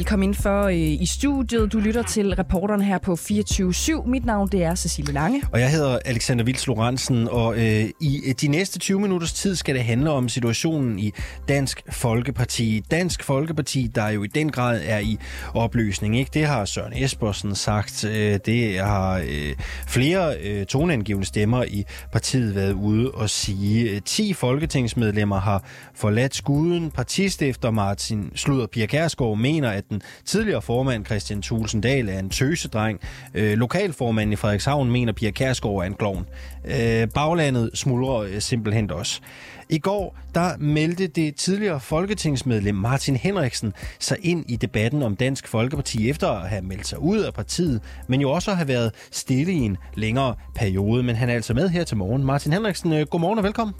Velkommen ind for øh, i studiet. Du lytter til reporterne her på 24-7. Mit navn det er Cecilie Lange. Og jeg hedder Alexander Vils Lorentzen, og øh, i øh, de næste 20 minutters tid skal det handle om situationen i Dansk Folkeparti. Dansk Folkeparti, der jo i den grad er i opløsning. Ikke? Det har Søren Espersen sagt. Øh, det har øh, flere øh, toneangivende stemmer i partiet været ude og sige. Øh, 10 folketingsmedlemmer har forladt skuden. Partistifter Martin Sluder Pia Kærsgaard mener, at den tidligere formand Christian Thulsen Dahl er en tøsedreng. Øh, lokalformanden i Frederikshavn mener, at Pia Kærsgaard er en klovn. Øh, baglandet smuldrer øh, simpelthen også. I går der meldte det tidligere folketingsmedlem Martin Henriksen sig ind i debatten om Dansk Folkeparti efter at have meldt sig ud af partiet, men jo også have været stille i en længere periode. Men han er altså med her til morgen. Martin Henriksen, øh, godmorgen og velkommen.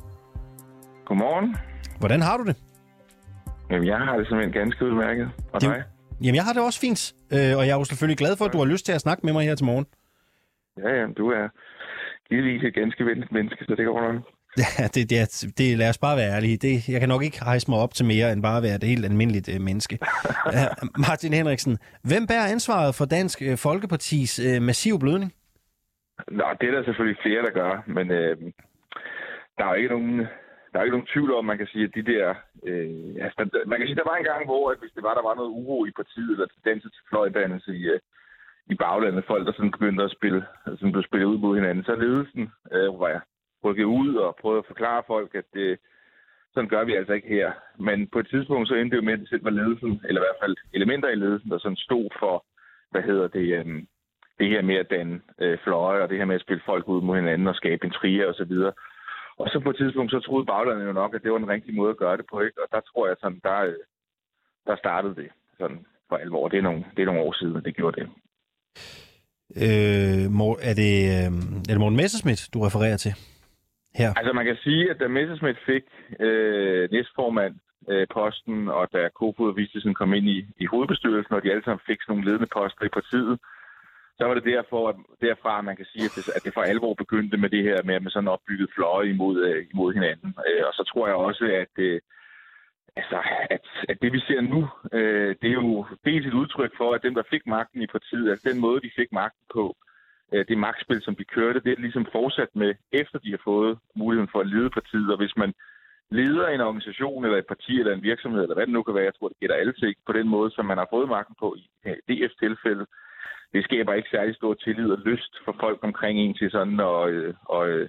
Godmorgen. Hvordan har du det? Jamen, jeg har det simpelthen ganske udmærket. Og Det- dig? Jamen, jeg har det også fint, øh, og jeg er jo selvfølgelig glad for, at du har lyst til at snakke med mig her til morgen. Ja, ja, du er givetvis et ganske venligt menneske, så det går nok. Ja, det, det, det, lad os bare være ærlige. Det, jeg kan nok ikke rejse mig op til mere, end bare at være et helt almindeligt øh, menneske. uh, Martin Henriksen, hvem bærer ansvaret for Dansk øh, Folkepartis øh, massiv blødning? Nå, det er der selvfølgelig flere, der gør, men øh, der er jo ikke nogen... Der er ikke nogen tvivl om, man kan sige, at de der... Øh, altså, der, man kan sige, der var en gang, hvor at hvis det var, der var noget uro i partiet, eller tendenser til fløjdannelse i, øh, i baglandet, folk, der sådan begyndte at spille, altså, blev spillet ud mod hinanden, så ledelsen øh, var jeg rykket ud og prøvede at forklare folk, at det, sådan gør vi altså ikke her. Men på et tidspunkt så endte det jo med, at det selv var ledelsen, eller i hvert fald elementer i ledelsen, der sådan stod for, hvad hedder det, øh, det her med at danne øh, fløje, og det her med at spille folk ud mod hinanden og skabe en trier og så videre. Og så på et tidspunkt, så troede baglandet jo nok, at det var den rigtige måde at gøre det på, ikke? Og der tror jeg sådan, der, øh, der startede det sådan for alvor. Det er nogle, det er nogle år siden, at det gjorde det. Øh, er, det, øh, er det Morten Messerschmidt, du refererer til her? Altså man kan sige, at da Messerschmidt fik øh, næstformand øh, posten, og da Kofod og Vistesen kom ind i, i hovedbestyrelsen, og de alle sammen fik sådan nogle ledende poster i partiet, så var det derfor, at, derfra, at man kan sige, at det, at det for alvor begyndte med det her med, med sådan opbygget fløje imod, øh, imod hinanden. Øh, og så tror jeg også, at, øh, altså, at, at det vi ser nu, det er jo dels et udtryk for, at dem, der fik magten i partiet, altså den måde, de fik magten på, det magtspil, som de kørte, det er ligesom fortsat med, efter de har fået muligheden for at lede partiet. Og hvis man leder en organisation, eller et parti, eller en virksomhed, eller hvad det nu kan være, jeg tror, det gælder alle ting, på den måde, som man har fået magten på i DF's tilfælde, det skaber ikke særlig stor tillid og lyst for folk omkring en til sådan øh, og, og,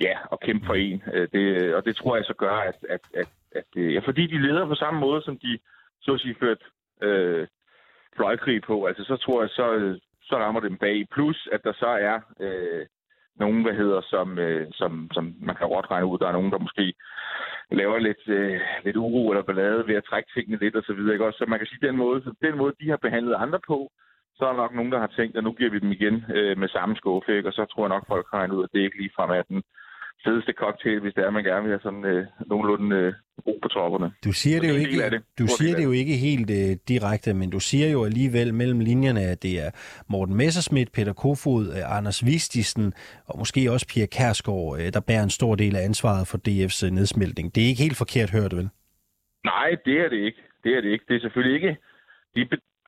ja, og kæmpe for en. Øh, det, og det tror jeg så gør, at, at, at, at ja, fordi de leder på samme måde, som de så at sige ført øh, fløjkrig på, altså så tror jeg, så, så rammer det dem bag. Plus, at der så er øh, nogen, hvad hedder, som, øh, som, som man kan godt regne ud, der er nogen, der måske laver lidt, øh, lidt uro eller ballade ved at trække tingene lidt og så videre. Ikke? Også, så man kan sige, den måde, så den måde, de har behandlet andre på, så er der nok nogen, der har tænkt, at nu giver vi dem igen øh, med samme skuffe, ikke? og så tror jeg nok, folk har regnet ud, at det ikke lige frem er den fedeste cocktail, hvis det er, man gerne vil have sådan øh, nogenlunde øh, ro på topperne. Du siger det det jo ikke, det. du siger af det jo ikke helt øh, direkte, men du siger jo alligevel mellem linjerne, at det er Morten Messerschmidt, Peter Kofod, øh, Anders Vistisen og måske også Pia Kærsgaard, øh, der bærer en stor del af ansvaret for DF's øh, nedsmeltning. Det er ikke helt forkert hørt, vel? Nej, det er det ikke. Det er det ikke. Det er selvfølgelig ikke... De,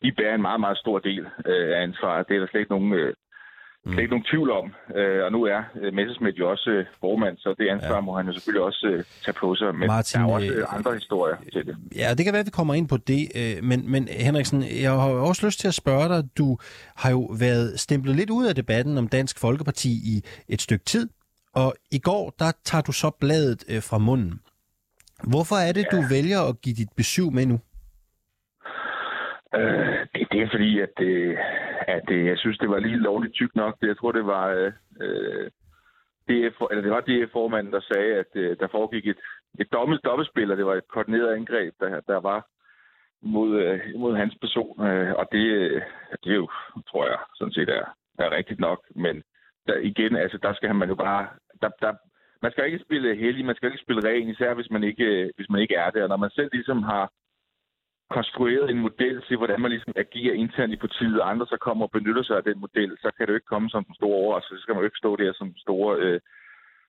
de bærer en meget, meget stor del øh, af ansvaret. Det er der slet ikke nogen, øh, slet ikke nogen tvivl om. Øh, og nu er øh, Messerschmidt jo også øh, formand, så det ansvar ja. må han jo selvfølgelig også øh, tage på sig. Men Martin, der er også øh, øh, andre historier til det. Ja, det kan være, at vi kommer ind på det, øh, men, men Henriksen, jeg har jo også lyst til at spørge dig, du har jo været stemplet lidt ud af debatten om Dansk Folkeparti i et stykke tid, og i går, der tager du så bladet øh, fra munden. Hvorfor er det, Ja. du vælger at give dit besøg med nu? Øh, det, det er fordi, at, det, at det, jeg synes, det var lige lovligt tyk nok. Jeg tror, det var... Øh, øh DF, eller det var DF-formanden, der sagde, at øh, der foregik et, et dobbelt, dobbeltspil, og det var et koordineret angreb, der, der var mod, øh, mod hans person. Øh, og det, øh, det er jo, tror jeg, sådan set er, er rigtigt nok. Men der, igen, altså, der skal man jo bare... Der, der, man skal ikke spille heldig, man skal ikke spille ren, især hvis man ikke, hvis man ikke er det. Og når man selv ligesom har konstrueret en model til, hvordan man ligesom agerer internt i partiet, og andre så kommer og benytter sig af den model, så kan det jo ikke komme som den store overraskelse. Altså, så skal man jo ikke stå der som den store øh,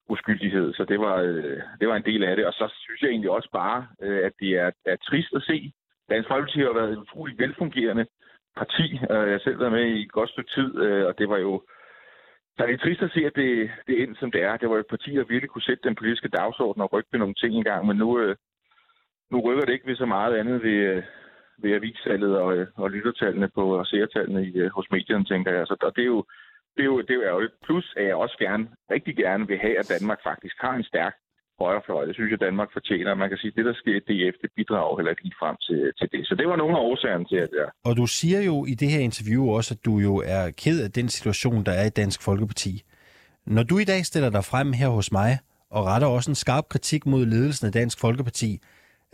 uskyldighed. Så det var, øh, det var en del af det. Og så synes jeg egentlig også bare, øh, at det er, er trist at se. Dansk Folkeparti har været et utroligt velfungerende parti. Øh, jeg har selv været med i et godt stykke tid, øh, og det var jo så er det trist at se, at det, det endte som det er. Det var et parti, der virkelig kunne sætte den politiske dagsorden og rykke med nogle ting engang, men nu, øh, nu rykker det ikke ved så meget andet ved, øh, ved avissalget og, øh, og lyttertallene på og seertallene i, øh, hos medierne, tænker jeg. Så og det er jo det er jo, det er jo ærgerligt. Plus at jeg også gerne, rigtig gerne vil have, at Danmark faktisk har en stærk højrefløj. Det synes jeg, Danmark fortjener. Man kan sige, at det, der sker i DF, det bidrager heller ikke frem til, til det. Så det var nogle af årsagerne til, at jeg... Og du siger jo i det her interview også, at du jo er ked af den situation, der er i Dansk Folkeparti. Når du i dag stiller dig frem her hos mig, og retter også en skarp kritik mod ledelsen af Dansk Folkeparti,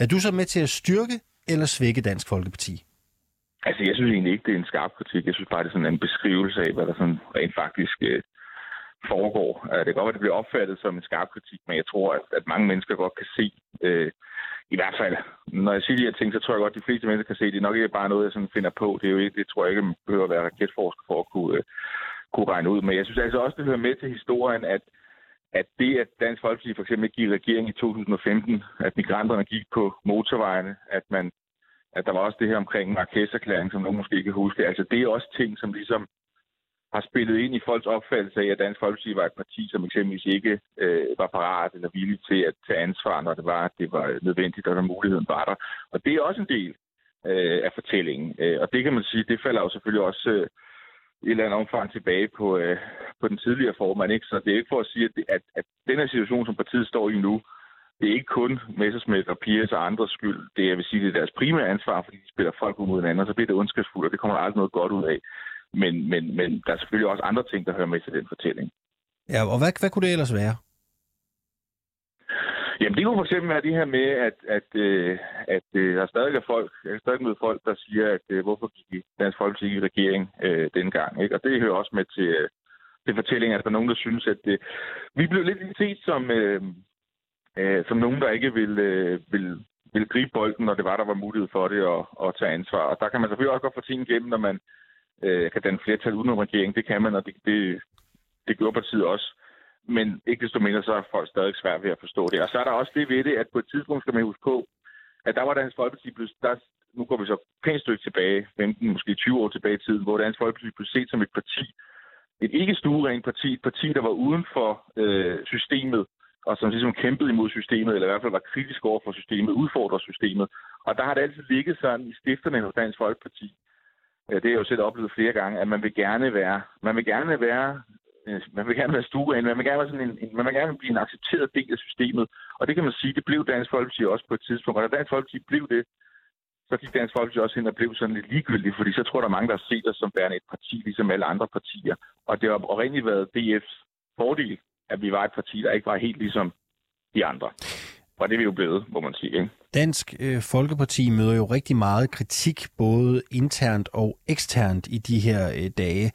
er du så med til at styrke eller svække Dansk Folkeparti? Altså, jeg synes egentlig ikke, det er en skarp kritik. Jeg synes bare, det er sådan en beskrivelse af, hvad der sådan rent faktisk øh, foregår. Øh, det kan godt være, at det bliver opfattet som en skarp kritik, men jeg tror, at, at mange mennesker godt kan se, øh, i hvert fald, når jeg siger de her ting, så tror jeg godt, at de fleste mennesker kan se, at det er nok ikke bare noget, jeg sådan finder på. Det, er jo ikke, det tror jeg ikke, man behøver at være raketforsker for at kunne, øh, kunne regne ud. Men jeg synes altså også, det hører med til historien, at at det, at Dansk Folkeparti for eksempel gik i regering i 2015, at migranterne gik på motorvejene, at man at der var også det her omkring Marrakesh-erklæring, som nogen måske ikke kan huske. Altså, det er også ting, som ligesom har spillet ind i folks opfattelse af, at Dansk Folkeparti var et parti, som eksempelvis ikke øh, var parat eller villig til at tage ansvar, når det var, det var nødvendigt, og der muligheden var der. Og det er også en del øh, af fortællingen. Øh, og det kan man sige, det falder jo selvfølgelig også øh, i et eller andet omfang tilbage på, øh, på den tidligere formand. Ikke? Så det er ikke for at sige, at, det, at, at den her situation, som partiet står i nu, det er ikke kun Messersmith og Piers og andres skyld. Det er, jeg vil sige, det er deres primære ansvar, fordi de spiller folk ud mod hinanden, og så bliver det ondskabsfuldt, og det kommer der aldrig noget godt ud af. Men, men, men der er selvfølgelig også andre ting, der hører med til den fortælling. Ja, og hvad, hvad kunne det ellers være? Jamen, det kunne for eksempel være det her med, at, at, øh, at, at der stadig er folk, jeg kan stadig møde folk, der siger, at hvorfor gik Dansk Folkeparti i regering øh, dengang. Ikke? Og det hører også med til, øh, til fortællingen, at der er nogen, der synes, at øh, vi blev lidt set som, øh, øh, som nogen, der ikke vil, øh, vil, vil gribe bolden, når det var, der var mulighed for det, og, og tage ansvar. Og der kan man selvfølgelig også godt få ting igennem, når man øh, kan danne flertal uden regering. Det kan man, og det, det, det gjorde partiet også. Men ikke desto mindre, så er folk stadig svært ved at forstå det. Og så er der også det ved det, at på et tidspunkt skal man huske på, at der var Dansk Folkeparti plus, der, nu går vi så pænt stykke tilbage, 15, måske 20 år tilbage i tiden, hvor Dansk Folkeparti blev set som et parti, et ikke stuerent parti, et parti, der var uden for øh, systemet, og som ligesom kæmpede imod systemet, eller i hvert fald var kritisk over for systemet, udfordrede systemet. Og der har det altid ligget sådan i stifterne hos Dansk Folkeparti, det har jeg jo selv oplevet flere gange, at man vil gerne være, man vil gerne være Øh, man vil gerne være stueren, man vil gerne, være sådan en, en, man vil gerne blive en accepteret del af systemet. Og det kan man sige, det blev Dansk Folkeparti også på et tidspunkt. Og da Dansk Folkeparti blev det, så gik Dansk Folkeparti også hen og blev sådan lidt ligegyldigt, fordi så tror der er mange, der har set os som værende et parti, ligesom alle andre partier. Og det har oprindeligt været DF's fordel, at vi var et parti, der ikke var helt ligesom de andre. Og det er vi jo blevet, må man sige. Ikke? Dansk øh, Folkeparti møder jo rigtig meget kritik, både internt og eksternt i de her øh, dage.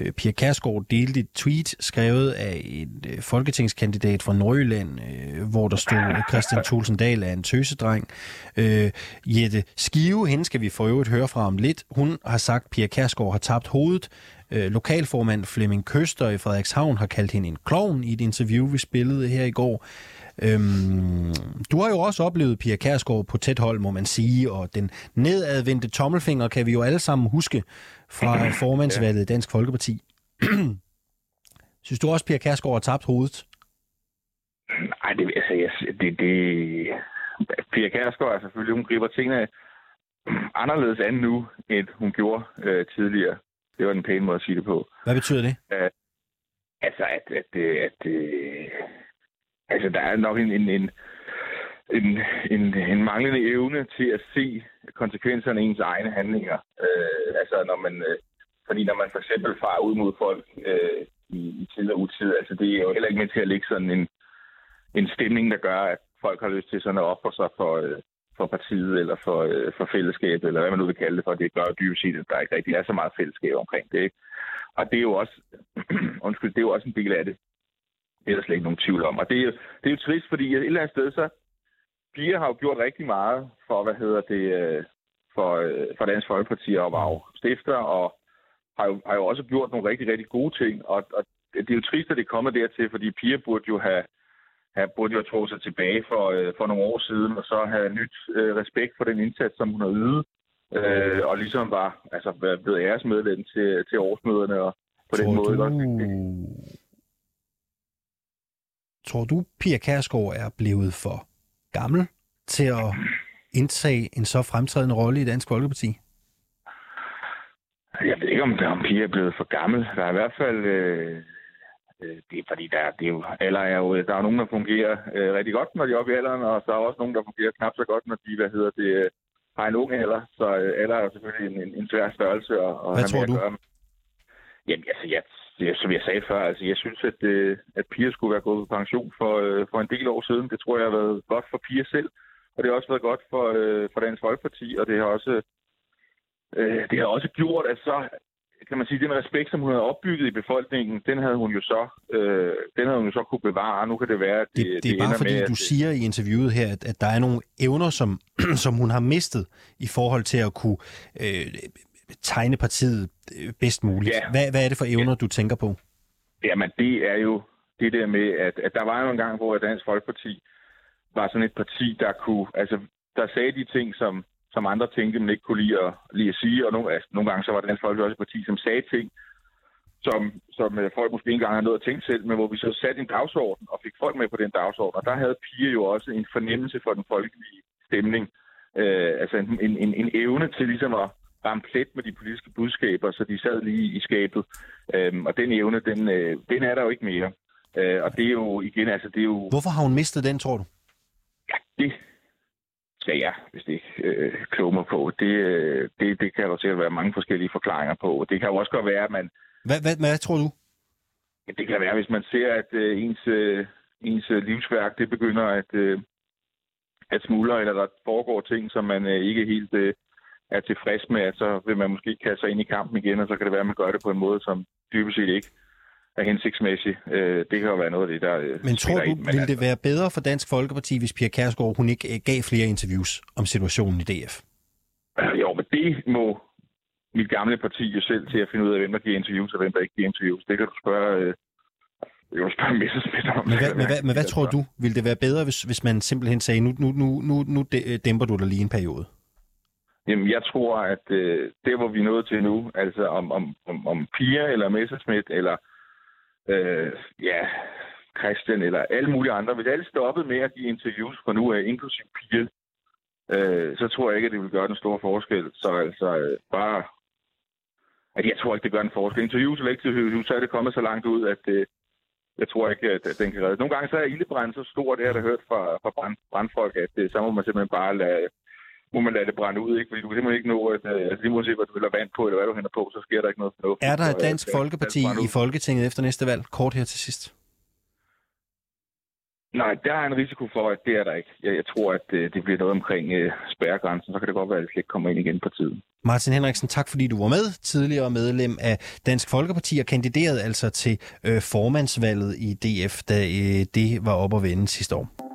Øh, Pia Kærsgaard delte et tweet skrevet af en øh, folketingskandidat fra Nordjylland, øh, hvor der stod, at Christian Thulsen Dahl er en tøsedreng. Øh, Jette Skive, hende skal vi for øvrigt høre fra om lidt. Hun har sagt, at Pia Kærsgaard har tabt hovedet. Øh, lokalformand Flemming Køster i Frederikshavn har kaldt hende en klovn i et interview, vi spillede her i går. Øhm, du har jo også oplevet Pia Kærsgaard på tæt hold, må man sige, og den nedadvendte tommelfinger kan vi jo alle sammen huske fra formandsvalget i Dansk Folkeparti. Synes du også, Pia Kærsgaard har tabt hovedet? Nej, det, altså, jeg, det, det... Pia Kærsgaard er selvfølgelig, hun griber tingene anderledes an nu, end hun gjorde øh, tidligere. Det var den pæne måde at sige det på. Hvad betyder det? Uh, altså, at, at, at, at uh, altså, der er nok en, en, en, en, en, en manglende evne til at se konsekvenserne af ens egne handlinger. Øh, altså, når man, øh, fordi når man for eksempel farer ud mod folk øh, i, i tid og utid, altså, det er jo heller ikke med til at lægge sådan en, en stemning, der gør, at folk har lyst til sådan at ofre sig for, øh, for partiet eller for, øh, for fællesskabet, eller hvad man nu vil kalde det for. Det gør dybest set, at der ikke rigtig er så meget fællesskab omkring det. Ikke? Og det er jo også, undskyld, det er jo også en del af det. Det er der slet ikke nogen tvivl om. Og det er, jo, det er jo trist, fordi et eller andet sted, så Pia har jo gjort rigtig meget for, hvad hedder det, øh, for, øh, for Dansk Folkeparti og var jo stifter, og har jo, har jo også gjort nogle rigtig, rigtig gode ting. Og, og det er jo trist, at det kommer dertil, fordi Pia burde jo have, have burde jo have sig tilbage for, øh, for nogle år siden, og så have nyt øh, respekt for den indsats, som hun har ydet, øh, og ligesom var altså, blevet æresmedlem til, til årsmøderne, og på tror den måde. Du... tror du, Pia Kærsgaard er blevet for gammel til at indtage en så fremtrædende rolle i Dansk Folkeparti? Jeg ved ikke, om, om Pia er blevet for gammel. Der er i hvert fald... Øh, øh, det er fordi, der, det er jo, eller er jo, der er nogen, der fungerer øh, rigtig godt, når de er oppe i alderen, og der er også nogen, der fungerer knap så godt, når de hvad hedder det, øh, har en ung alder. Så øh, alder er jo selvfølgelig en, en, en svær størrelse at, at Hvad tror du? Gøre. Jamen, altså, jeg, jeg, som jeg sagde før, altså, jeg synes, at, øh, at Pia skulle være gået på pension for, øh, for en del år siden. Det tror jeg har været godt for Pia selv, og det har også været godt for, øh, for Dansk Folkeparti, og det har også, øh, det har også gjort, at så kan man sige, den respekt, som hun havde opbygget i befolkningen, den havde hun jo så, øh, den havde hun jo så kunne bevare. Nu kan det være, at det, det, det, det er bare fordi, med, du at, siger i interviewet her, at, at der er nogle evner, som, som hun har mistet i forhold til at kunne øh, tegne partiet øh, bedst muligt. Ja. Hvad, hvad er det for evner, du tænker på? Jamen, det er jo det der med, at, at der var jo en gang, hvor Dansk Folkeparti var sådan et parti, der kunne, altså, der sagde de ting, som, som andre tænkte, man ikke kunne lide at, lide at sige, og nogle, altså, nogle gange så var Dansk Folkeparti også et parti, som sagde ting, som, som uh, folk måske ikke engang har noget at tænke selv, men hvor vi så satte en dagsorden og fik folk med på den dagsorden. Og der havde Pia jo også en fornemmelse for den folkelige stemning. Uh, altså en, en, en, en evne til ligesom at ramme plet med de politiske budskaber, så de sad lige i skabet. Uh, og den evne, den, uh, den er der jo ikke mere. Uh, og det er jo igen, altså det er jo... Hvorfor har hun mistet den, tror du? Ja, det skal jeg, hvis det ikke øh, kloge mig på. Det, øh, det, det kan jo sikkert være mange forskellige forklaringer på. Det kan jo også godt være, at man... Hvad, hvad, hvad tror du? Ja, det kan være, hvis man ser, at øh, ens, øh, ens øh, livsværk det begynder at, øh, at smuldre, eller der foregår ting, som man øh, ikke helt øh, er tilfreds med, så vil man måske kaste sig ind i kampen igen, og så kan det være, at man gør det på en måde, som dybest set ikke er hensigtsmæssig. Øh, det kan jo være noget af det, der øh, Men tror du, ind, ville det være bedre for Dansk Folkeparti, hvis Pia Kærsgaard hun ikke øh, gav flere interviews om situationen i DF? Jo, men det må mit gamle parti jo selv til at finde ud af, hvem der giver interviews og hvem der ikke giver interviews. Det kan du spørge, øh, det kan du spørge Messersmith om. Men hvad, men hvad, men hvad tror du? Ville det være bedre, hvis, hvis man simpelthen sagde, nu, nu, nu, nu, nu dæmper du dig lige en periode? Jamen, jeg tror, at øh, det, hvor vi er nået til nu, altså om, om, om, om Pia eller Messerschmidt eller øh, ja, Christian eller alle mulige andre, hvis alle stoppede med at give interviews fra nu af, inklusiv Pia, øh, så tror jeg ikke, at det vil gøre den store forskel. Så altså øh, bare... At jeg tror ikke, det gør en forskel. Interviews eller ikke interviews, så er det kommet så langt ud, at øh, jeg tror ikke, at, at den kan redde. Nogle gange så er ildebrand så stor, det har jeg hørt fra, fra brand, brandfolk, at øh, så må man simpelthen bare lade, må man lade det brænde ud, ikke? Fordi du kan simpelthen ikke nå, at øh, altså, lige se, hvad du hælder vand på, eller hvad du henter på, så sker der ikke noget fornuftigt. Er der et Dansk øh, Folkeparti i Folketinget efter næste valg? Kort her til sidst. Nej, der er en risiko for, at det er der ikke. Jeg, jeg tror, at øh, det bliver noget omkring øh, spærregrænsen. Så kan det godt være, at det ikke kommer ind igen på tiden. Martin Henriksen, tak fordi du var med. Tidligere medlem af Dansk Folkeparti og kandiderede altså til øh, formandsvalget i DF, da øh, det var op at vende sidste år.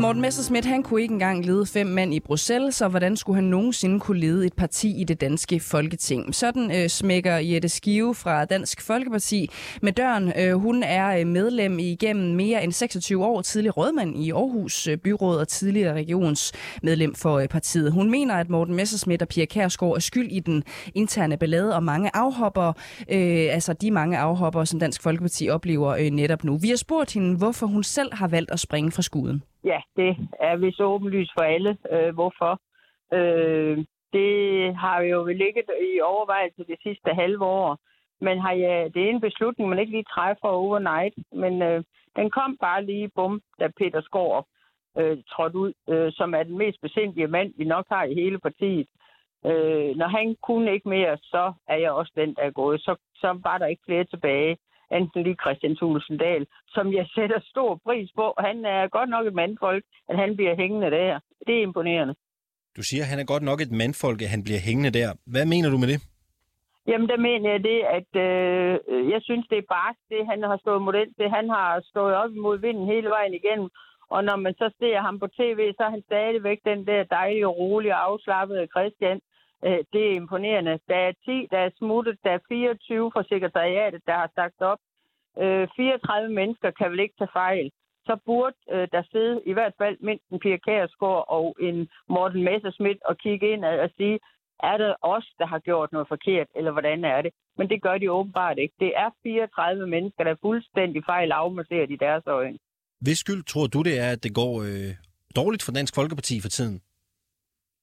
Morten Messerschmidt, han kunne ikke engang lede fem mænd i Bruxelles, så hvordan skulle han nogensinde kunne lede et parti i det danske folketing? Sådan øh, smækker Jette Skive fra Dansk Folkeparti med døren. Øh, hun er øh, medlem igennem mere end 26 år, tidlig rådmand i Aarhus øh, Byråd og tidligere regionsmedlem for øh, partiet. Hun mener, at Morten Messerschmidt og Pia Kærsgaard er skyld i den interne ballade og mange afhopper, øh, altså de mange afhopper, som Dansk Folkeparti oplever øh, netop nu. Vi har spurgt hende, hvorfor hun selv har valgt at springe fra skuden. Ja, det er vist åbenlyst for alle. Øh, hvorfor? Øh, det har jo ligget i overvejelse det sidste halve år. Men har jeg, det er en beslutning, man ikke lige træffer overnight. Men øh, den kom bare lige bum, da Peter Skov øh, trådte ud, øh, som er den mest besindige mand, vi nok har i hele partiet. Øh, når han kunne ikke mere, så er jeg også den, der er gået. Så, så var der ikke flere tilbage enten lige Christian Thulesen Dahl, som jeg sætter stor pris på. Han er godt nok et mandfolk, at han bliver hængende der. Det er imponerende. Du siger, at han er godt nok et mandfolk, at han bliver hængende der. Hvad mener du med det? Jamen, der mener jeg det, at øh, jeg synes, det er bare det, han har stået model til. Han har stået op imod vinden hele vejen igennem. Og når man så ser ham på tv, så er han stadigvæk den der dejlige, rolige, afslappede Christian. Øh, det er imponerende. Der er 10, der er smuttet. Der er 24 fra sekretariatet, der har sagt op. Øh, 34 mennesker kan vel ikke tage fejl. Så burde øh, der sidde i hvert fald mindst en Pia Kærsgaard og en Morten Messerschmidt og kigge ind og sige, er det os, der har gjort noget forkert, eller hvordan er det? Men det gør de åbenbart ikke. Det er 34 mennesker, der er fuldstændig fejl afmasseret i deres øjne. Hvis skyld tror du, det er, at det går øh, dårligt for Dansk Folkeparti for tiden?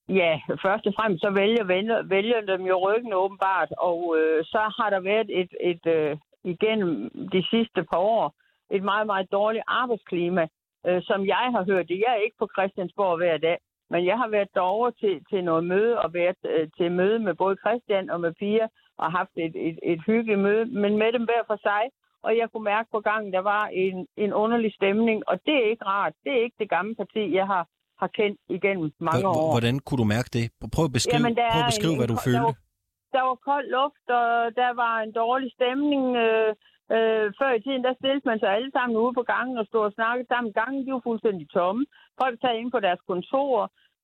Ja, først og fremmest så vælger, vælger, vælger dem jo ryggen åbenbart, og øh, så har der været et, et øh, igennem de sidste par år et meget, meget dårligt arbejdsklima, øh, som jeg har hørt det. Jeg er ikke på Christiansborg hver dag, men jeg har været derovre til, til noget møde og været øh, til møde med både Christian og med Pia og haft et, et, et hyggeligt møde, men med dem hver for sig. Og jeg kunne mærke på gangen, der var en, en underlig stemning, og det er ikke rart. Det er ikke det gamle parti, jeg har, har kendt igennem mange år. Hvordan kunne du mærke det? Prøv at beskrive, Jamen, prøv at beskrive en, hvad du følte. Der var, der var kold luft, og der var en dårlig stemning. Øh, øh, før i tiden, der stillede man sig alle sammen ude på gangen og stod og snakkede sammen. Gangen de var fuldstændig tomme. Folk tager ind på deres kontor.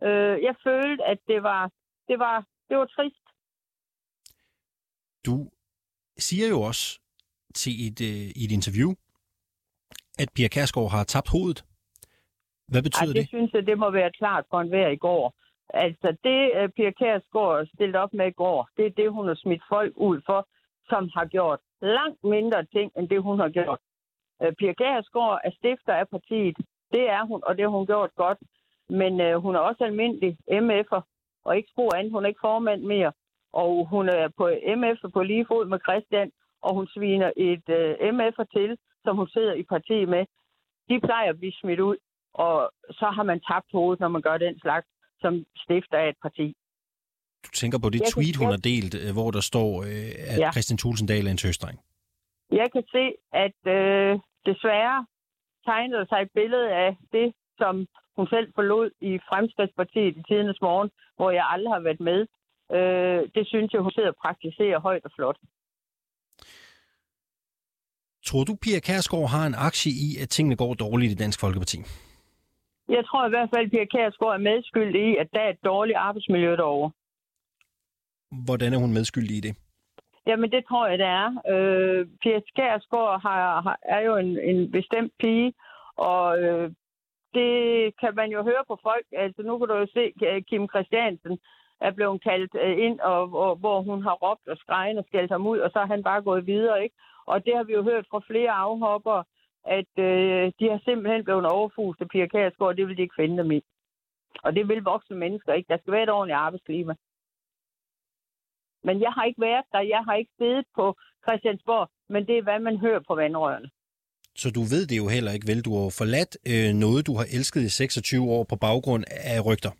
Øh, jeg følte, at det var, det var, det var trist. Du siger jo også til et, øh, i et interview, at Pia Kærsgaard har tabt hovedet. Hvad betyder Ej, det? Det synes jeg, det må være klart for enhver i går. Altså, det uh, Pia Kærsgaard stillede op med i går, det er det, hun har smidt folk ud for, som har gjort langt mindre ting, end det, hun har gjort. Uh, Pia Kærsgaard er stifter af partiet. Det er hun, og det har hun gjort godt. Men uh, hun er også almindelig MF'er, og ikke spor andet. Hun er ikke formand mere. Og hun er på MF'er på lige fod med Christian, og hun sviner et uh, MF'er til, som hun sidder i partiet med. De plejer at blive smidt ud, og så har man tabt hovedet, når man gør den slags som stifter af et parti. Du tænker på det jeg tweet, hun har delt, øh, hvor der står, øh, at ja. Christian Tulsendal er en tøstreng. Jeg kan se, at øh, desværre tegnede sig et billede af det, som hun selv forlod i Fremskridspartiet i tidernes morgen, hvor jeg aldrig har været med. Øh, det synes jeg, hun sidder og praktiserer højt og flot. Tror du, Pia Kærsgaard har en aktie i, at tingene går dårligt i Dansk Folkeparti? Jeg tror i hvert fald, at Pia Kærsgaard er medskyldig i, at der er et dårligt arbejdsmiljø derovre. Hvordan er hun medskyldig i det? Jamen, det tror jeg, det er. Øh, Pia Kærsgaard har, har, er jo en, en bestemt pige, og øh, det kan man jo høre på folk. Altså, nu kan du jo se, at Kim Christiansen er blevet kaldt øh, ind, og, og, hvor hun har råbt og skrejet og skældt ham ud, og så er han bare gået videre, ikke? Og det har vi jo hørt fra flere afhopper, at øh, de har simpelthen blevet overfuset af Pia Kærsgaard, og det vil de ikke finde dem i. Og det vil voksne mennesker ikke. Der skal være et ordentligt arbejdsklima. Men jeg har ikke været der. Jeg har ikke siddet på Christiansborg, men det er, hvad man hører på vandrørene. Så du ved det jo heller ikke, vel? Du har forladt øh, noget, du har elsket i 26 år på baggrund af rygter.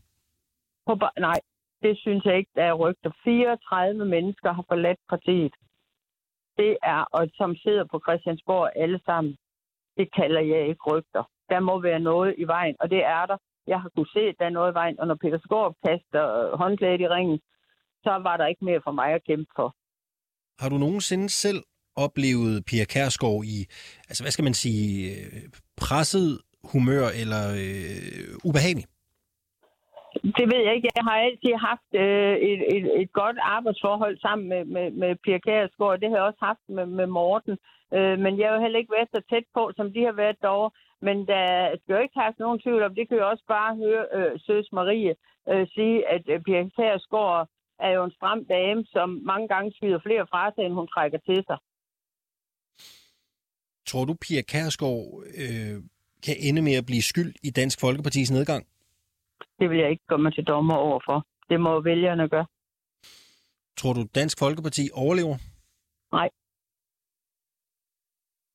På ba- nej, det synes jeg ikke, der er rygter. 34 mennesker har forladt partiet. Det er, og som sidder på Christiansborg alle sammen det kalder jeg ikke rygter. Der må være noget i vejen, og det er der. Jeg har kunnet se, at der er noget i vejen, og når Peter Skorp kaster øh, håndklædet i ringen, så var der ikke mere for mig at kæmpe for. Har du nogensinde selv oplevet Pia Kærsgaard i, altså hvad skal man sige, øh, presset humør eller øh, ubehagelig? Det ved jeg ikke. Jeg har altid haft øh, et, et, et godt arbejdsforhold sammen med, med, med Pia Kærsgaard, det har jeg også haft med, med Morten. Øh, men jeg har jo heller ikke været så tæt på, som de har været derovre. Men der skal jo ikke have nogen tvivl om, det kan jo også bare høre øh, Søs Marie øh, sige, at øh, Pia Kærsgaard er jo en stram dame, som mange gange skyder flere fra sig, end hun trækker til sig. Tror du, Pia Kærsgaard øh, kan ende med at blive skyld i Dansk Folkepartis nedgang? Det vil jeg ikke komme til dommer over for. Det må vælgerne gøre. Tror du, Dansk Folkeparti overlever? Nej.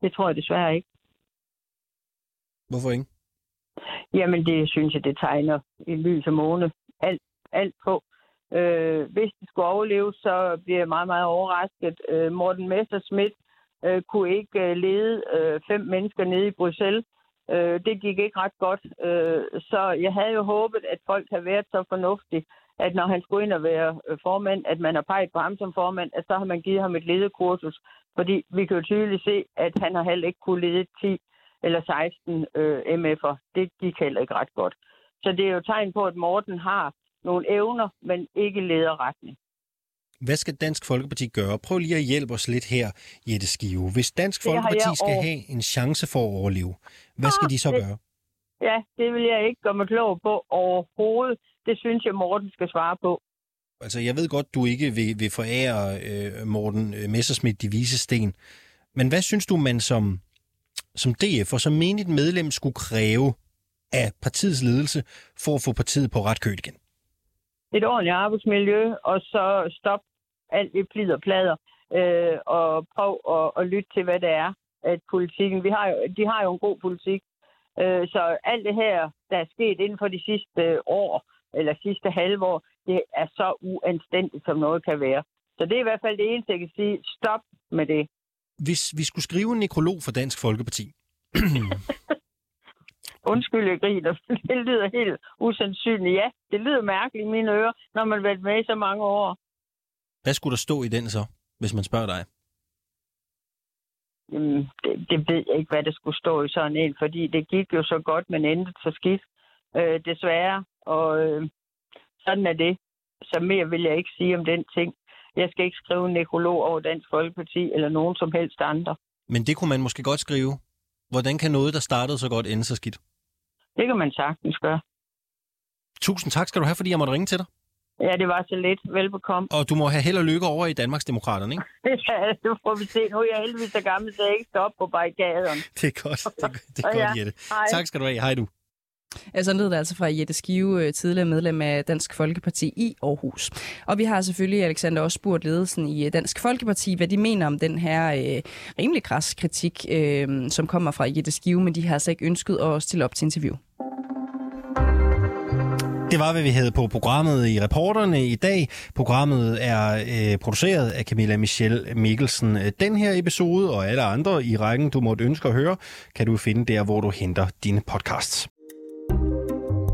Det tror jeg desværre ikke. Hvorfor ikke? Jamen, det synes jeg, det tegner i lys og måne. Alt, alt på. Øh, hvis de skulle overleve, så bliver jeg meget, meget overrasket. Øh, Morten Messerschmidt øh, kunne ikke øh, lede øh, fem mennesker nede i Bruxelles. Øh, det gik ikke ret godt. Øh, så jeg havde jo håbet, at folk havde været så fornuftige, at når han skulle ind og være øh, formand, at man har peget på ham som formand, at så har man givet ham et ledekursus. Fordi vi kan jo tydeligt se, at han har heller ikke kunne lede 10 eller 16 øh, MF'er. Det gik heller ikke ret godt. Så det er jo tegn på, at Morten har nogle evner, men ikke lederretning. Hvad skal Dansk Folkeparti gøre? Prøv lige at hjælpe os lidt her, Jette Skive. Hvis Dansk Det Folkeparti skal over- have en chance for at overleve, hvad skal Ah, de så det- gøre? Ja, det vil jeg ikke gøre mig klog på overhovedet. Det synes jeg, Morten skal svare på. Altså, jeg ved godt, du ikke vil, vil forære øh, Morten øh, Messerschmidt de vise sten. Men hvad synes du, man som, som DF og som menigt medlem skulle kræve af partiets ledelse for at få partiet på ret køl igen? Et ordentligt arbejdsmiljø, og så stop alt det plid og plader, øh, og prøv at, at lytte til, hvad det er, at politikken, vi har jo, de har jo en god politik, øh, så alt det her, der er sket inden for de sidste år, eller sidste halve år, det er så uanstændigt, som noget kan være. Så det er i hvert fald det eneste, jeg kan sige. Stop med det. Hvis vi skulle skrive en nekrolog for Dansk Folkeparti, Undskyld, jeg griner. Det lyder helt usandsynligt. Ja, det lyder mærkeligt i mine ører, når man har været med i så mange år. hvad skulle der stå i den så, hvis man spørger dig? Jamen, det, det ved jeg ikke, hvad der skulle stå i sådan en, fordi det gik jo så godt, men endte så skidt, øh, desværre. Og øh, sådan er det. Så mere vil jeg ikke sige om den ting. Jeg skal ikke skrive en nekrolog over Dansk Folkeparti eller nogen som helst andre. Men det kunne man måske godt skrive. Hvordan kan noget, der startede så godt, ende så skidt? Det kan man sagtens gøre. Tusind tak skal du have, fordi jeg måtte ringe til dig. Ja, det var så lidt. Velbekomme. Og du må have held og lykke over i Danmarks Demokraterne, ikke? Ja, det får vi se. Nu er jeg heldigvis så gammel, så jeg ikke står på barrikaderne. Det er godt. Det det er godt, ja, Jette. hej. Tak skal du have. Hej du. Altså lød det altså fra Jette Skive, øh, tidligere medlem af Dansk Folkeparti i Aarhus. Og vi har selvfølgelig, Alexander, også spurgt ledelsen i øh, Dansk Folkeparti, hvad de mener om den her øh, rimelig kras kritik, øh, som kommer fra Jette Skive, men de har altså ikke ønsket at stille op til interview. Det var, hvad vi havde på programmet i reporterne i dag. Programmet er øh, produceret af Camilla Michelle Mikkelsen. Den her episode og alle andre i rækken, du måtte ønske at høre, kan du finde der, hvor du henter dine podcasts.